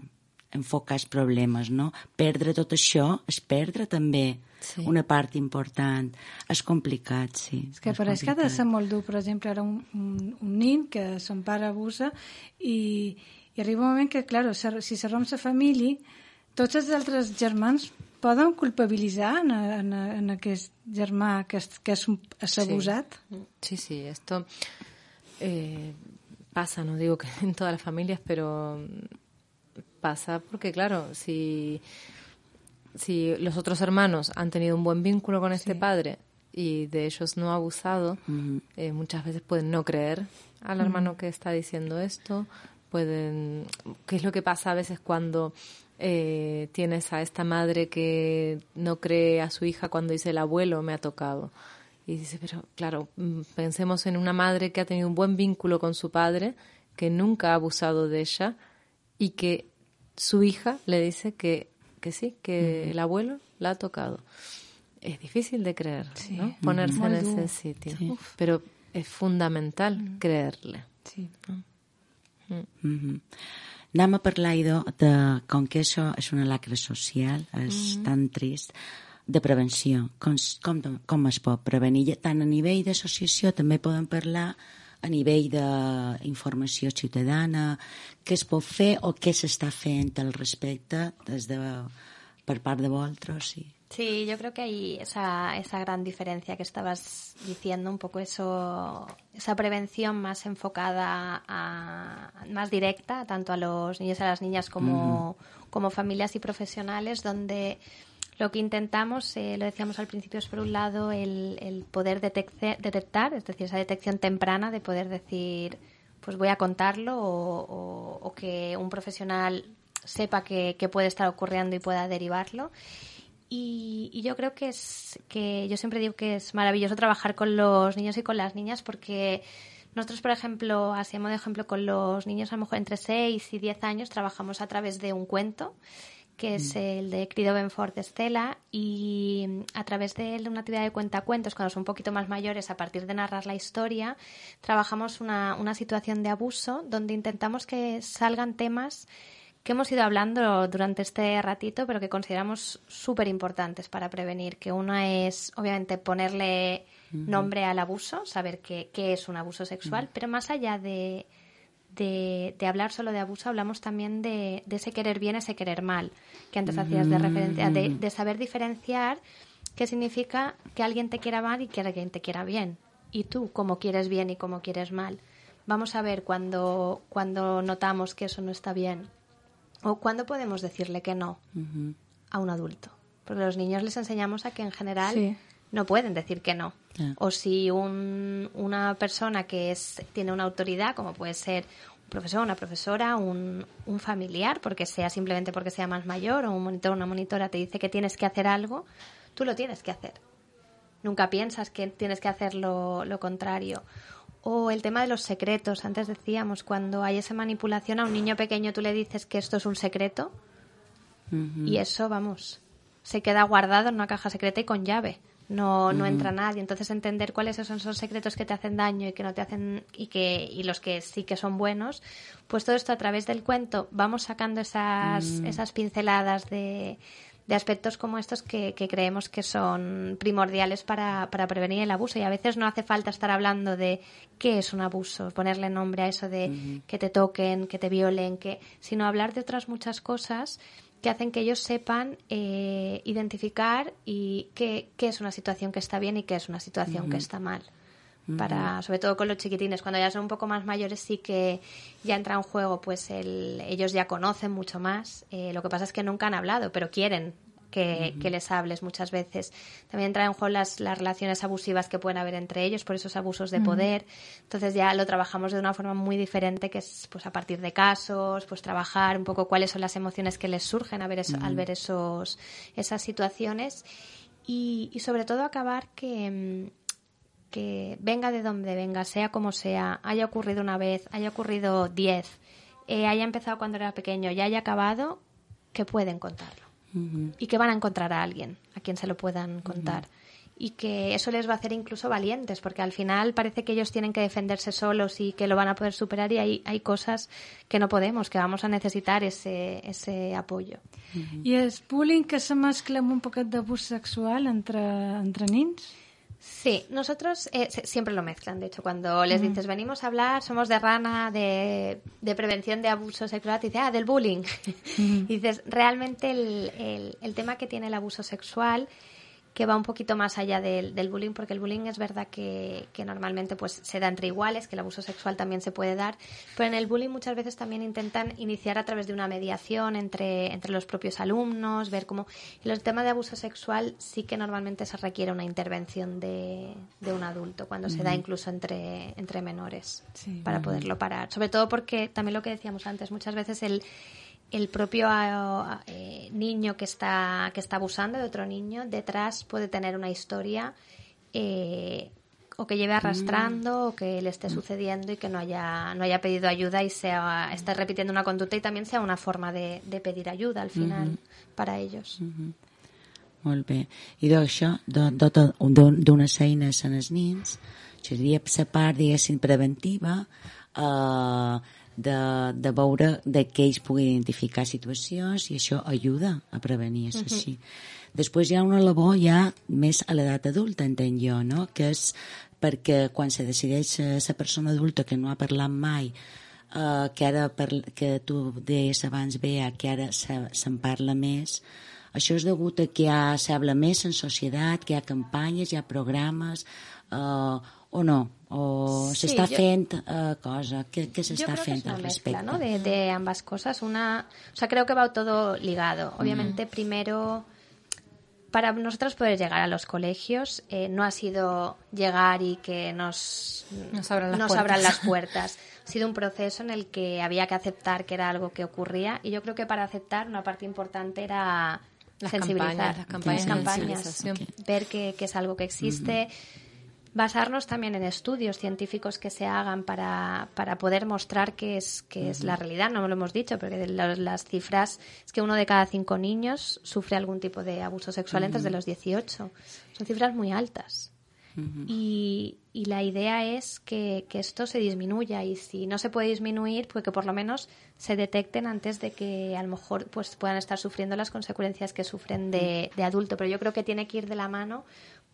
enfocar els problemes, no? Perdre tot això és perdre també Sí. una part important. És complicat, sí. És que pareix que ha de ser molt dur, per exemple, ara un, un, un nin que son pare abusa i, i arriba un moment que, clar, si se romp la família, tots els altres germans poden culpabilitzar en, en, en aquest germà que és, que és, abusat. Sí, sí, esto eh, pasa, no digo que en todas las familias, pero pasa porque, claro, si, si los otros hermanos han tenido un buen vínculo con este padre y de ellos no ha abusado, eh, muchas veces pueden no creer al hermano que está diciendo esto, pueden, ¿qué es lo que pasa a veces cuando eh, tienes a esta madre que no cree a su hija cuando dice el abuelo me ha tocado? Y dice, pero claro, mm, pensemos en una madre que ha tenido un buen vínculo con su padre, que nunca ha abusado de ella y que su hija le dice que, que sí, que el abuelo la ha tocado. Es difícil de creer, ¿no? Ponerse en ese sitio. Pero es fundamental creerle. Sí. Mm -hmm. Anem a parlar, idò, de, com que això és una lacra social, és mm -hmm. tan trist, de prevenció. Com, com, com es pot prevenir? Tant a nivell d'associació també podem parlar a nivell d'informació ciutadana, què es pot fer o què s'està fent al respecte des de, per part de vosaltres? Sí. Sí, yo creo que hay esa, esa gran diferencia que estabas diciendo, un poco eso, esa prevención más enfocada, a, más directa, tanto a los niños y a las niñas como, mm. como familias y profesionales, donde lo que intentamos, eh, lo decíamos al principio, es por un lado el, el poder detectar, es decir, esa detección temprana de poder decir, pues voy a contarlo o, o, o que un profesional sepa que, que puede estar ocurriendo y pueda derivarlo. Y, y, yo creo que es que yo siempre digo que es maravilloso trabajar con los niños y con las niñas porque nosotros, por ejemplo, hacemos de ejemplo con los niños a lo mejor entre 6 y 10 años, trabajamos a través de un cuento que es mm. el de Crido Benfort de Estela y a través de una actividad de cuentacuentos, cuando son un poquito más mayores, a partir de narrar la historia, trabajamos una, una situación de abuso donde intentamos que salgan temas que hemos ido hablando durante este ratito, pero que consideramos súper importantes para prevenir. Que una es, obviamente, ponerle nombre al abuso, saber qué, qué es un abuso sexual, pero más allá de, de, de, hablar solo de abuso, hablamos también de, de, ese querer bien, ese querer mal, que antes hacías de referencia, de, de saber diferenciar qué significa que alguien te quiera mal y que alguien te quiera bien. Y tú, cómo quieres bien y cómo quieres mal. Vamos a ver cuando, cuando notamos que eso no está bien ¿O cuándo podemos decirle que no uh -huh. a un adulto? Porque los niños les enseñamos a que en general sí. no pueden decir que no. Yeah. O si un, una persona que es, tiene una autoridad, como puede ser un profesor, una profesora, un, un familiar, porque sea simplemente porque sea más mayor, o un monitor o una monitora te dice que tienes que hacer algo, tú lo tienes que hacer. Nunca piensas que tienes que hacer lo, lo contrario. O el tema de los secretos. Antes decíamos, cuando hay esa manipulación a un niño pequeño tú le dices que esto es un secreto uh -huh. y eso, vamos, se queda guardado en una caja secreta y con llave. No, no uh -huh. entra nadie. Entonces entender cuáles son esos secretos que te hacen daño y que no te hacen y que y los que sí que son buenos, pues todo esto a través del cuento vamos sacando esas, uh -huh. esas pinceladas de, de aspectos como estos que, que creemos que son primordiales para, para, prevenir el abuso. Y a veces no hace falta estar hablando de qué es un abuso, ponerle nombre a eso de uh -huh. que te toquen, que te violen, que, sino hablar de otras muchas cosas que hacen que ellos sepan eh, identificar y qué, qué, es una situación que está bien y qué es una situación uh -huh. que está mal para sobre todo con los chiquitines cuando ya son un poco más mayores sí que ya entra en juego pues el, ellos ya conocen mucho más eh, lo que pasa es que nunca han hablado pero quieren que, uh -huh. que, les hables muchas veces. También entra en juego las, las, relaciones abusivas que pueden haber entre ellos, por esos abusos de poder. Uh -huh. Entonces ya lo trabajamos de una forma muy diferente, que es pues a partir de casos, pues trabajar un poco cuáles son las emociones que les surgen a ver eso, uh -huh. al ver esos, esas situaciones. Y, y, sobre todo acabar que, que venga de donde venga, sea como sea, haya ocurrido una vez, haya ocurrido diez, eh, haya empezado cuando era pequeño y haya acabado, que pueden contarlo. Uh -huh. Y que van a encontrar a alguien a quien se lo puedan contar. Uh -huh. Y que eso les va a hacer incluso valientes, porque al final parece que ellos tienen que defenderse solos y que lo van a poder superar y hay, hay cosas que no podemos, que vamos a necesitar ese, ese apoyo. Uh -huh. I és bullying que se mescla amb un poquet d'abús sexual entre, entre nins? Sí, nosotros eh, siempre lo mezclan. De hecho, cuando les dices, venimos a hablar, somos de rana, de, de prevención de abuso sexual, te ah, del bullying. y dices, realmente el, el, el, tema que tiene el abuso sexual, que va un poquito más allá del, del bullying, porque el bullying es verdad que, que, normalmente pues se da entre iguales, que el abuso sexual también se puede dar, pero en el bullying muchas veces también intentan iniciar a través de una mediación entre, entre los propios alumnos, ver cómo... En el tema de abuso sexual sí que normalmente se requiere una intervención de, de un adulto, cuando se da incluso entre, entre menores, Sí. para poderlo parar. Sobre todo porque también lo que decíamos antes, muchas veces el el propio eh, niño que está que está abusando de otro niño detrás puede tener una historia eh, o que lleve arrastrando o que le esté sucediendo y que no haya no haya pedido ayuda y sea esté repitiendo una conducta y también sea una forma de, de pedir ayuda al final Mhm. para ellos. Molt bé. I de- d'un- d'unes eines en els nins, seria la part, diguéssim, preventiva, eh, de, de veure de que ells puguin identificar situacions i això ajuda a prevenir, és Mhm. així. Després hi ha una labor ja més a l'edat adulta, entenc jo, no? que és perquè quan se decideix la persona adulta que no ha parlat mai eh, que ara per, que tu deies abans Bea, que ara se- se'n parla més això és degut a que ja s'habla més en societat, que hi ha campanyes, hi ha programes, eh, o no? O Sí, s'està jo- fent eh, cosa? Què, què s'està fent es una al mezcla, respecte? ¿no? De, de ambas cosas. Una, o sea, creo que va todo ligado. Obviamente, primero, para nosotros poder llegar a los colegios, eh, no ha sido llegar y que nos, Nos abran las nos puertas. abran las puertas. Ha sido un proceso en el que había que aceptar que era algo que ocurría y yo creo que para aceptar una parte importante era Las sensibilizar. campañas, las campañas campañas, ver que, que es algo que existe. Basarnos también en estudios científicos que se hagan para, para poder mostrar que es, que es la realidad. No lo hemos dicho, porque de la- las cifras es que uno de cada cinco niños sufre algún tipo de abuso sexual antes de los 18. Son cifras muy altas. Y, y la idea es que, que esto se disminuya y si no se puede disminuir, pues que por lo menos se detecten antes de que a lo mejor pues puedan estar sufriendo las consecuencias que sufren de, de adulto. Pero yo creo que tiene que ir de la mano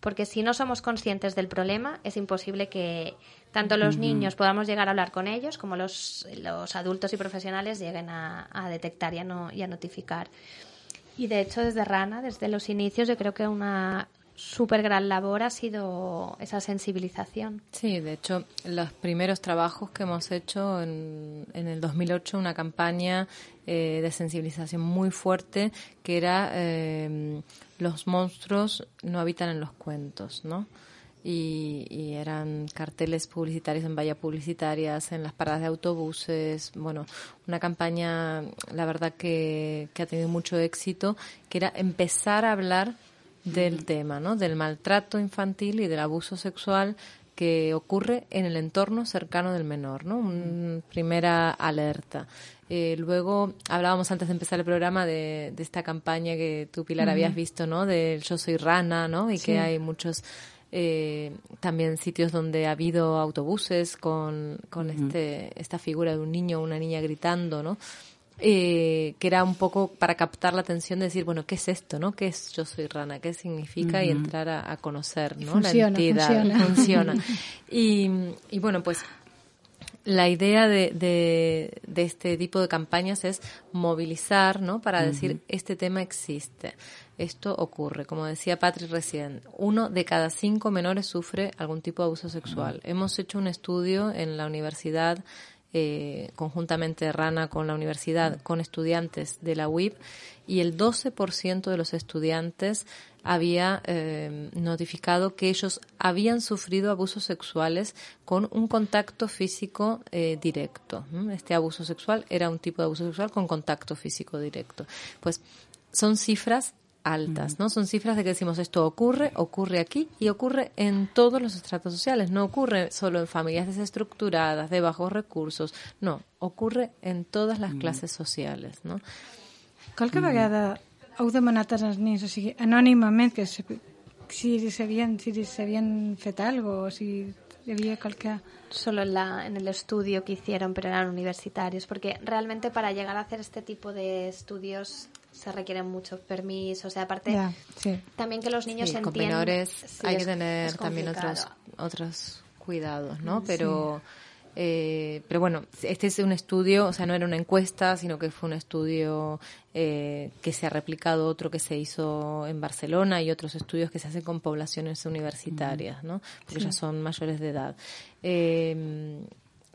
porque si no somos conscientes del problema es imposible que tanto los niños podamos llegar a hablar con ellos como los, los adultos y profesionales lleguen a, a detectar y a, no, y a notificar. Y de hecho, desde Rana, desde los inicios, yo creo que una súper gran labor ha sido esa sensibilización. Sí, de hecho, los primeros trabajos que hemos hecho en, en el 2008, una campaña eh, de sensibilización muy fuerte, que era eh, los monstruos no habitan en los cuentos, ¿no? Y, eran carteles publicitarios en vallas publicitarias, en las paradas de autobuses, bueno, una campaña, la verdad que, que ha tenido mucho éxito, que era empezar a hablar del tema, ¿no? Del maltrato infantil y del abuso sexual que ocurre en el entorno cercano del menor, ¿no? Una primera alerta. Eh, luego hablábamos antes de empezar el programa de, de esta campaña que tú, Pilar, habías visto, ¿no? Del Yo soy rana, ¿no? Y Sí. que hay muchos eh, también sitios donde ha habido autobuses con, con este, esta figura de un niño o una niña gritando, ¿no? Eh, que era un poco para captar la atención de decir, bueno, ¿qué es esto, no? ¿Qué es Yo soy rana? ¿Qué significa? Y entrar a, a conocer, ¿no? funciona, la entidad. funciona. Funciona. Y, y bueno, pues la idea de, de, de este tipo de campañas es movilizar, ¿no? Para decir, este tema existe. Esto ocurre. Como decía Patrick recién, uno de cada cinco menores sufre algún tipo de abuso sexual. Hemos hecho un estudio en la universidad, eh, conjuntamente Rana con la universidad, con estudiantes de la UIP, y el 12% de los estudiantes había eh, notificado que ellos habían sufrido abusos sexuales con un contacto físico eh, directo. Este abuso sexual era un tipo de abuso sexual con contacto físico directo. Pues son cifras altas, ¿no? Son cifras de que decimos esto ocurre, ocurre aquí y ocurre en todos los estratos sociales, no ocurre solo en familias desestructuradas, de bajos recursos, no, ocurre en todas las clases sociales, ¿no? Qualque vegada heu demanat als nens, o sigui, anònimament, que se- si s'havien si s'havien fet algo o si hi havia qualque... Solo en, la, en el estudio que hicieron, pero eran universitarios, porque realmente para llegar a hacer este tipo de estudios se requieren muchos permisos, o sea, aparte sí. también que los niños Sí, con entiendan... menores Sí, hay es- que tener también otros otros cuidados, ¿no? Sí. Pero Eh, pero bueno, este es un estudio, o sea, no era una encuesta, sino que fue un estudio eh, que se ha replicado otro que se hizo en Barcelona y otros estudios que se hacen con poblaciones universitarias, ¿no? Porque Sí. ya son mayores de edad. Eh,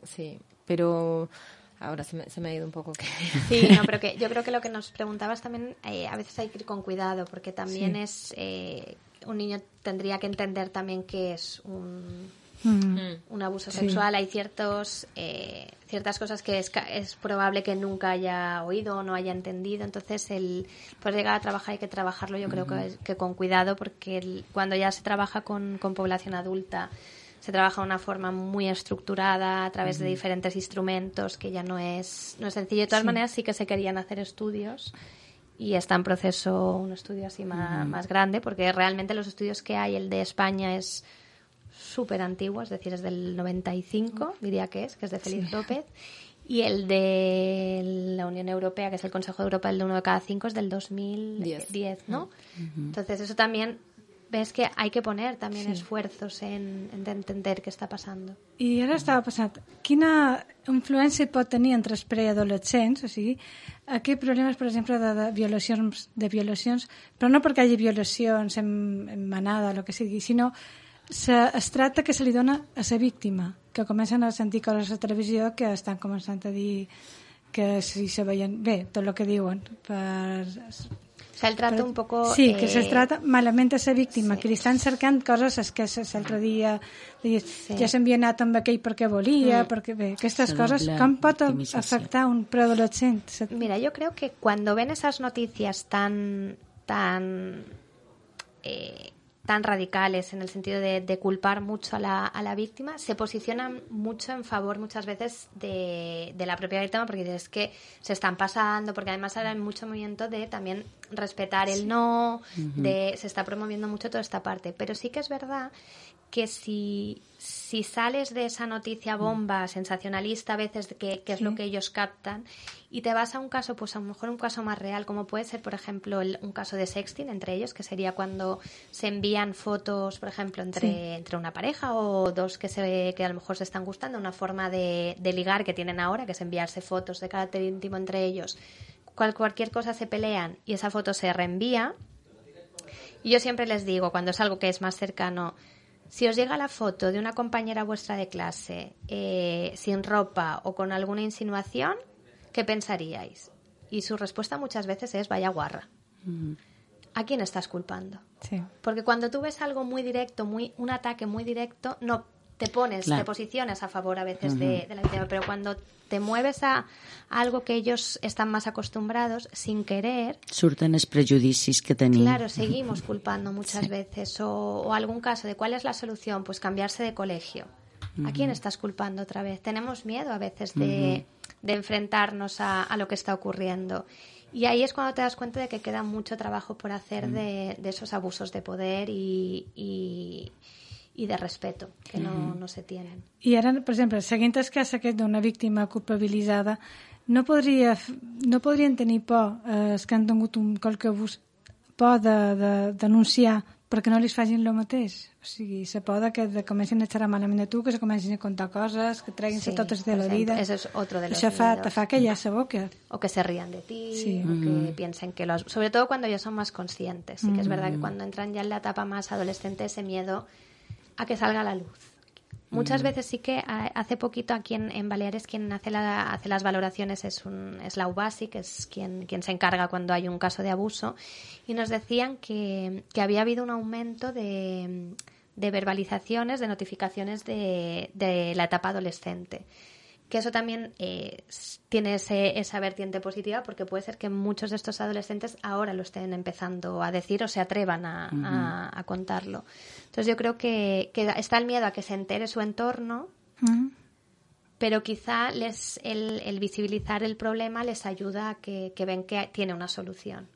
sí, pero ahora se me, se me ha ido un poco. que- Sí, no, pero que yo creo que lo que nos preguntabas también, eh, a veces hay que ir con cuidado, porque también Sí. es, eh, un niño tendría que entender también que es un, Mm. un abuso Sí. sexual. Hay ciertos, eh, ciertas cosas que es, ca- es probable que nunca haya oído o no haya entendido. Entonces, el poder llegar a trabajar hay que trabajarlo, yo creo que, que con cuidado, porque el- cuando ya se trabaja con, con población adulta, se trabaja de una forma muy estructurada a través de diferentes instrumentos que ya no es, no es sencillo. De todas Sí. maneras, sí que se querían hacer estudios y está en proceso un estudio así más, más grande, porque realmente los estudios que hay, el de España es súper antiguo, es decir, es del 95, diría que es, que es de Félix Sí. López, y el de la Unión Europea, que es el Consejo de Europa, el de uno de cada cinco, es del 2010, ¿no? Entonces eso también, ves que hay que poner también Sí. esfuerzos en, en entender qué está pasando. I ara estava pensant, quina influència pot tenir entre els preadolescents, o sigui, aquí problemes, per exemple, de, de violacions, de violacions, però no perquè hi hagi violacions en, en manada, el que sigui, sinó se, es tracta que se li dona a la víctima, que comencen a sentir coses a la televisió que estan començant a dir que si se veien bé, tot el que diuen per, O sea, el trato un poco... Sí, que eh, se trata malament a la víctima, que li estan cercant coses és que s- l'altre dia deies, ja s'havia anat amb aquell perquè volia, Mm. perquè bé, aquestes Se coses, com pot afectar un preadolescent? Mira, yo creo que cuando ven esas noticias tan, tan, eh, tan radicales en el sentido de, de culpar mucho a la, a la víctima, se posicionan mucho en favor muchas veces de, de la propia víctima porque es que se están pasando, porque además ahora hay mucho movimiento de también respetar el no, de se está promoviendo mucho toda esta parte. Pero sí que es verdad que si, si sales de esa noticia bomba sensacionalista a veces que, que es lo que ellos captan y te vas a un caso, pues a lo mejor un caso más real, como puede ser, por ejemplo, el- un caso de sexting entre ellos, que sería cuando se envían fotos, por ejemplo, entre, Sí. entre una pareja o dos que, se, que a lo mejor se están gustando, una forma de, de ligar que tienen ahora, que es enviarse fotos de carácter íntimo entre ellos. Cual, cualquier cosa se pelean y esa foto se reenvía, y yo siempre les digo, cuando es algo que es más cercano, si os llega la foto de una compañera vuestra de clase eh, sin ropa o con alguna insinuación, ¿qué pensaríais? Y su respuesta muchas veces es vaya guarra. ¿A quién estás culpando? Sí. Porque cuando tú ves algo muy directo, muy un ataque muy directo, no te pones, Claro. te posicionas a favor a veces de, Ujú. de la víctima, pero cuando te mueves a algo que ellos están más acostumbrados, sin querer, Surten prejudicis que tenim. Claro, seguimos culpando muchas veces. O, o algún caso de cuál es la solución, pues cambiarse de colegio. ¿A quién estás culpando otra vez? Tenemos miedo a veces de, de enfrentarnos a, a lo que está ocurriendo. Y ahí es cuando te das cuenta de que queda mucho trabajo por hacer de, de esos abusos de poder y, y, y de respeto que no, no se tienen. I ara, per exemple, seguint el cas aquest d'una víctima culpabilitzada, no, podria, no podrien tenir por eh, els que han tingut un qualque abús, por de, de denunciar perquè no li facin el mateix. O sigui, se por de que de comencin a xerrar malament de tu, que se comencin a contar coses, que treguin-se Sí, totes de la vida. Eso es otro de los Això fa, te fa callar la boca. o que se rían de ti, Sí. o que Ujú. piensen que los... Sobre todo cuando ya son más conscientes. Sí que es verdad que cuando entran ya en la etapa más adolescente, ese miedo a que salga a la luz. Muchas Ujú. veces sí que a- hace poquito aquí en, en Baleares quien hace, la, hace las valoraciones es, un, es la UBASI, que es quien, quien se encarga cuando hay un caso de abuso, y nos decían que, que había habido un aumento de, de verbalizaciones, de notificaciones de, de la etapa adolescente que eso también eh, tiene ese- esa vertiente positiva porque puede ser que muchos de estos adolescentes ahora lo estén empezando a decir o se atrevan a, Ujú. a- a contarlo. Entonces yo creo que, que está el miedo a que se entere su entorno, pero quizá les, el, el visibilizar el problema les ayuda a que, que ven que tiene una solución.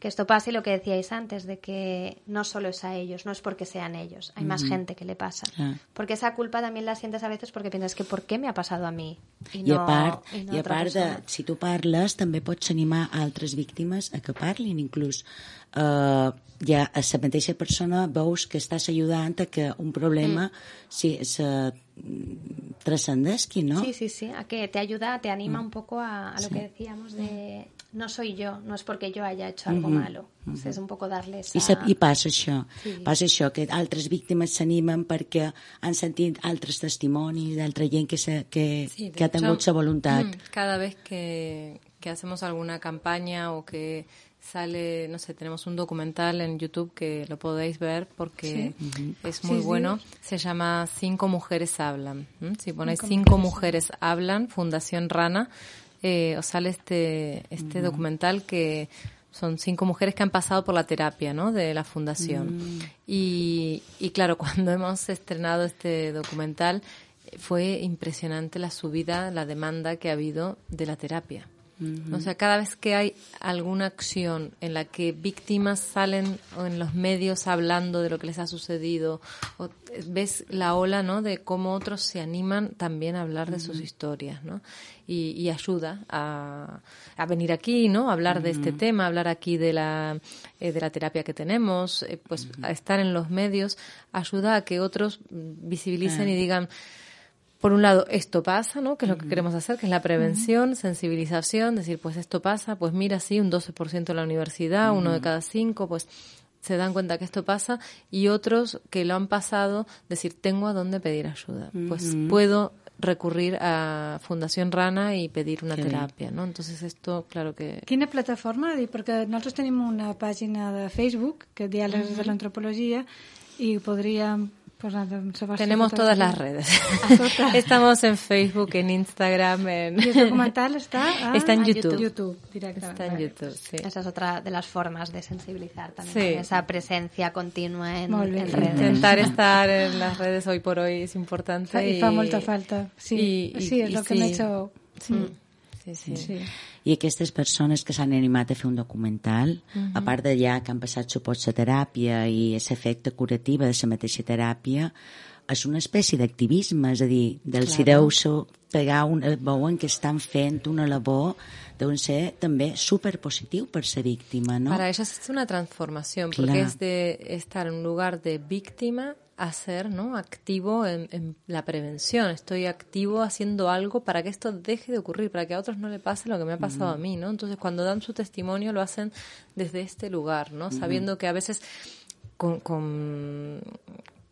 Que esto pase lo que decíais antes, de que no solo es a ellos, no es porque sean ellos, hay más gente que le pasa. Porque esa culpa también la sientes a veces porque piensas que ¿por qué me ha pasado a mí? Y, I a no- part, y no i a part de, si tu parles, també pots animar altres víctimes a que parlin, inclús eh, ja a la mateixa persona veus que estàs ajudant a que un problema Mm. si se trascendesqui, ¿no? Sí, sí, sí, a que te ayuda, te anima Mm. un poco a, a lo Sí. que decíamos de no soy yo, no es porque yo haya hecho algo Mhm, malo. O sea, es un poco darles I, sa, I passa això, Sí. passa això, que altres víctimes s'animen perquè han sentit altres testimonis d'altra gent que, se, que, Sí, que ha tingut sa voluntat. mm, Cada vez que, que hacemos alguna campaña o que sale, no sé, tenemos un documental en YouTube que lo podéis ver porque Sí. Es muy sí. bueno. Se llama Cinco Mujeres Hablan. Si ponéis Cinco Cinco Mujeres Mujeres Hablan, Fundación Rana, eh, os sale este, este documental que son cinco mujeres que han pasado por la terapia ¿no? de la fundación. Mm. Y, y claro, cuando hemos estrenado este documental, fue impresionante la subida, la demanda que ha habido de la terapia. O sea, cada vez que hay alguna acción en la que víctimas salen o en los medios hablando de lo que les ha sucedido, o eh, ves la ola, ¿no? De cómo otros se animan también a hablar de sus historias, ¿no? Y, y ayuda a, a venir aquí, ¿no? A hablar de este tema, hablar aquí de la, eh, de la terapia que tenemos, eh, pues a estar en los medios ayuda a que otros mm, visibilicen y digan, por un lado, esto pasa, ¿no? Que es lo que queremos hacer, que es la prevención, sensibilización, decir, pues esto pasa, pues mira, sí, un 12% en la universidad, uno de cada cinco, pues se dan cuenta que esto pasa, y otros que lo han pasado, decir, tengo a dónde pedir ayuda. Pues puedo recurrir a Fundación Rana y pedir una Qué bien. terapia, ¿no? Entonces esto, claro que... Quina plataforma? Dic, perquè nosaltres tenim una pàgina de Facebook que diàlegs Mhm. de l'antropologia i podríem la vostra Tenemos todas las redes. Estamos en Facebook, en Instagram, en... I el documental està a... Está en a YouTube. YouTube, directament. Está en YouTube, sí. Esa es otra de las formas de sensibilizar también, Sí. con esa presencia continua en, en redes. Intentar estar en las redes hoy por hoy es importante. Fa, I fa molta falta. Sí, y- y- sí y el que sí. m'he hecho... Sí. Mm. Sí, sí. sí. I aquestes persones que s'han animat a fer un documental, Mhm. a part de ja que han passat suport la teràpia i l'efecte curativa de la mateixa teràpia, és una espècie d'activisme, és a dir, del si Claro. deu so- pegar un, veuen que estan fent una labor deuen ser també superpositiu per ser víctima, no? Para ellas es una transformación, porque Claro. es de estar en un lugar de víctima a ser ¿no? activo en, en la prevención. Estoy activo haciendo algo para que esto deje de ocurrir, para que a otros no le pase lo que me ha pasado a mí, ¿no? Entonces, cuando dan su testimonio, lo hacen desde este lugar, ¿no? Sabiendo que a veces con, con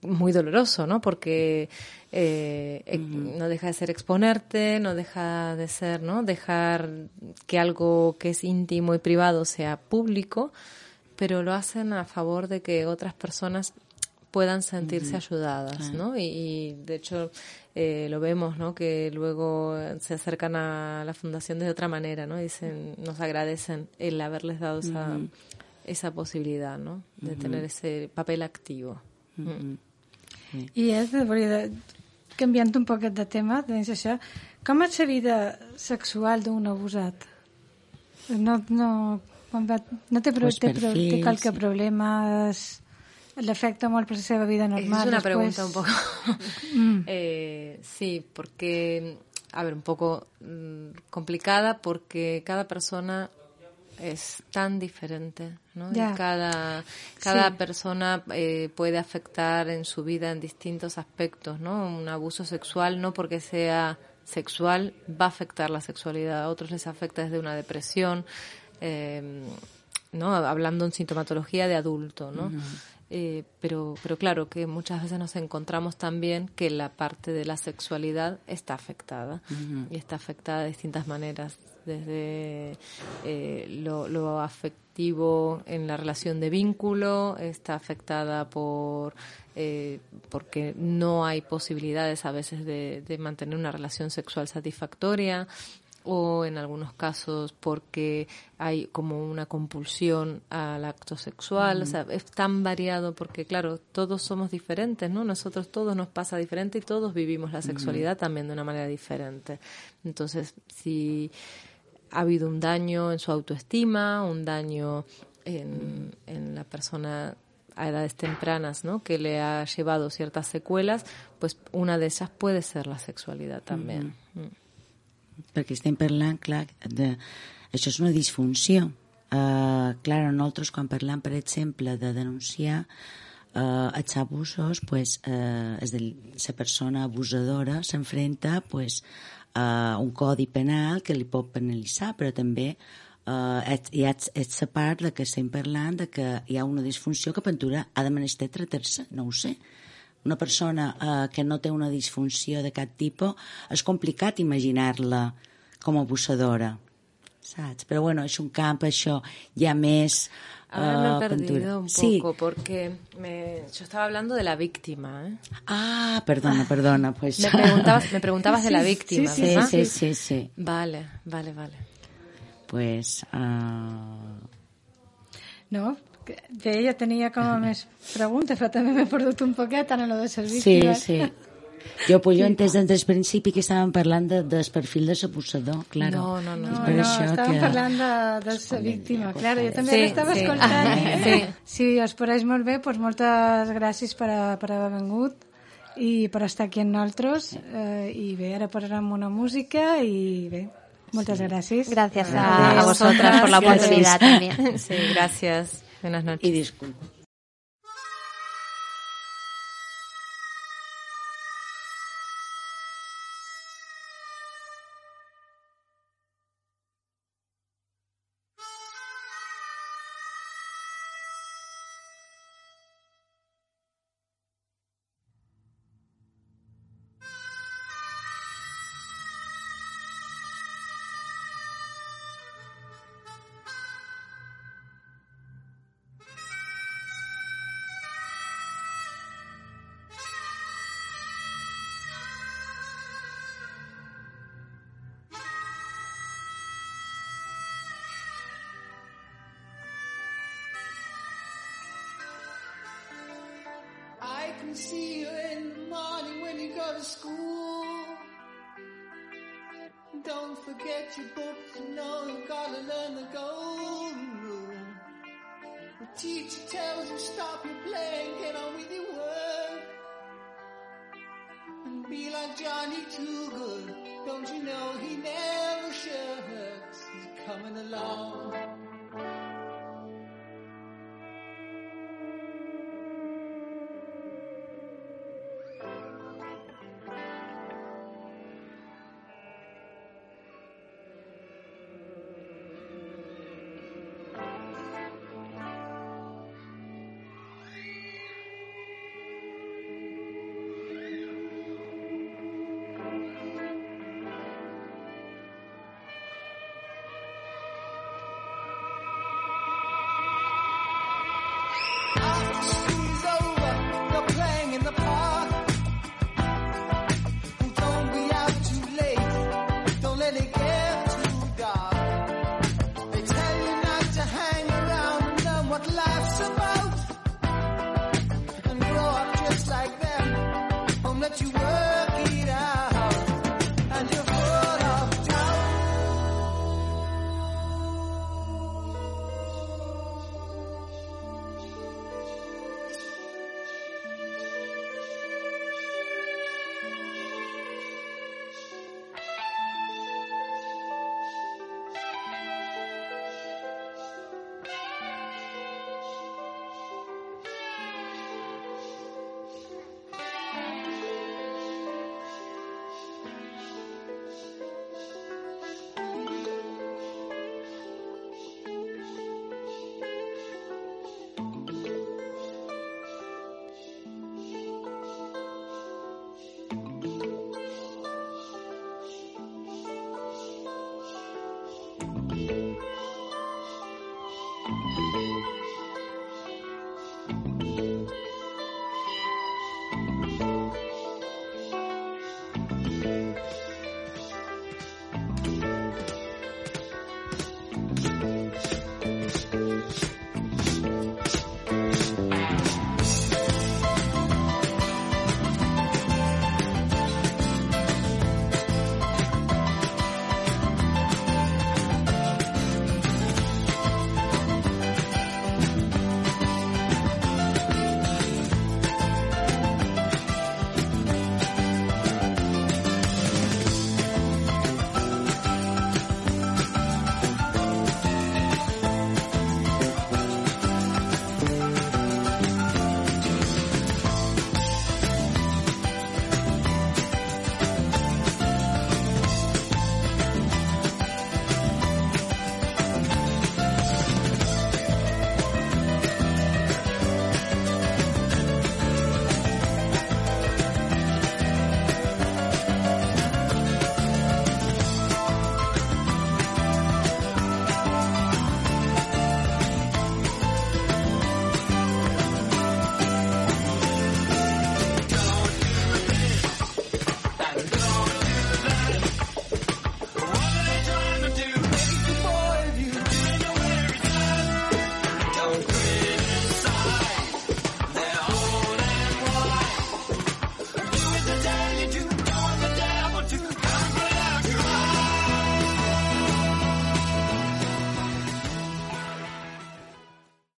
muy doloroso, ¿no? Porque eh, eh, no deja de ser exponerte, no deja de ser, ¿no? Dejar que algo que es íntimo y privado sea público, pero lo hacen a favor de que otras personas puedan sentirse ayudadas. ¿no? Y, y, de hecho eh, lo vemos, ¿no? Que luego se acercan a la fundación de otra manera, ¿no? Dicen, nos agradecen el haberles dado esa, esa posibilidad, ¿no? De tener ese papel activo. Mm. I és, de, canviant un poquet de tema, doncs això, com és la vida sexual d'un abusat? No, no, no té, pro, Pues té, pro, té qualque sí. És- l'afecta molt per la seva vida normal. Es una pregunta un poco. Mm. Eh, sí, porque, a ver, un poco mm, complicada porque cada persona es tan diferente, ¿no? Y Ya. cada cada Sí. persona eh, puede afectar en su vida en distintos aspectos, ¿no? Un abuso sexual no porque sea sexual va a afectar la sexualidad, a otros les afecta desde una depresión, eh, ¿no? Hablando en sintomatología de adulto, ¿no? Eh, pero, pero claro que muchas veces nos encontramos también que la parte de la sexualidad está afectada. Y está afectada de distintas maneras, desde eh, lo, lo afectivo en la relación de vínculo, está afectada por eh, porque no hay posibilidades a veces de, de mantener una relación sexual satisfactoria o en algunos casos porque hay como una compulsión al acto sexual, o Ujú. sea, es tan variado porque claro, todos somos diferentes, ¿no? Nosotros todos nos pasa diferente y todos vivimos la Ujú. sexualidad también de una manera diferente. Entonces, si ha habido un daño en su autoestima, un daño en, en la persona a edades tempranas, ¿no? Que le ha llevado ciertas secuelas, pues una de esas puede ser la sexualidad también. Mm. Perquè estem parlant, clar, de... això és una disfunció. Uh, clar, nosaltres quan parlam, per exemple, de denunciar, eh, els abusos, pues, eh, és de, la persona abusadora s'enfrenta pues, a un codi penal que li pot penalitzar, però també eh, hi ha és la part de que estem parlant de que hi ha una disfunció que Ventura ha de menester tractar-se, no ho sé. Una persona eh, que no té una disfunció de cap tipus és complicat imaginar-la com a abusadora, saps? Però bueno, és un camp, això, ja més... Ahora me he eh, perdido Ventura. un Sí, poco porque me, yo estaba hablando de la víctima. ¿eh? Ah, perdona, perdona, pues... Me preguntabas, me preguntabas de la víctima, sí, ¿verdad? sí, sí, sí. Vale, vale, vale. Pues... ah, No, bé, jo tenia com a més preguntes, però també m'he perdut un poquet en lo de les Sí, víctimes. sí. Jo, pues, jo he entès des del principi que estàvem parlant de, del perfil de l'abusador, claro. No, no, no. Per no, això estàvem que... parlant de, de la víctima, claro, jo també Sí, l'estava sí. escoltant. Ah, sí. Si us pareix molt bé, doncs moltes gràcies per, a, per haver vengut i per estar aquí amb nosaltres. Eh, I bé, ara posarem una música i bé, moltes gràcies. Gracias a, a vosotras por la oportunidad también. Sí, gracias. Buenas noches. Y disculpa. Teacher tells you stop your playing, get on with your work. And be like Johnny Too Good, don't you know he never shirks. He's coming along.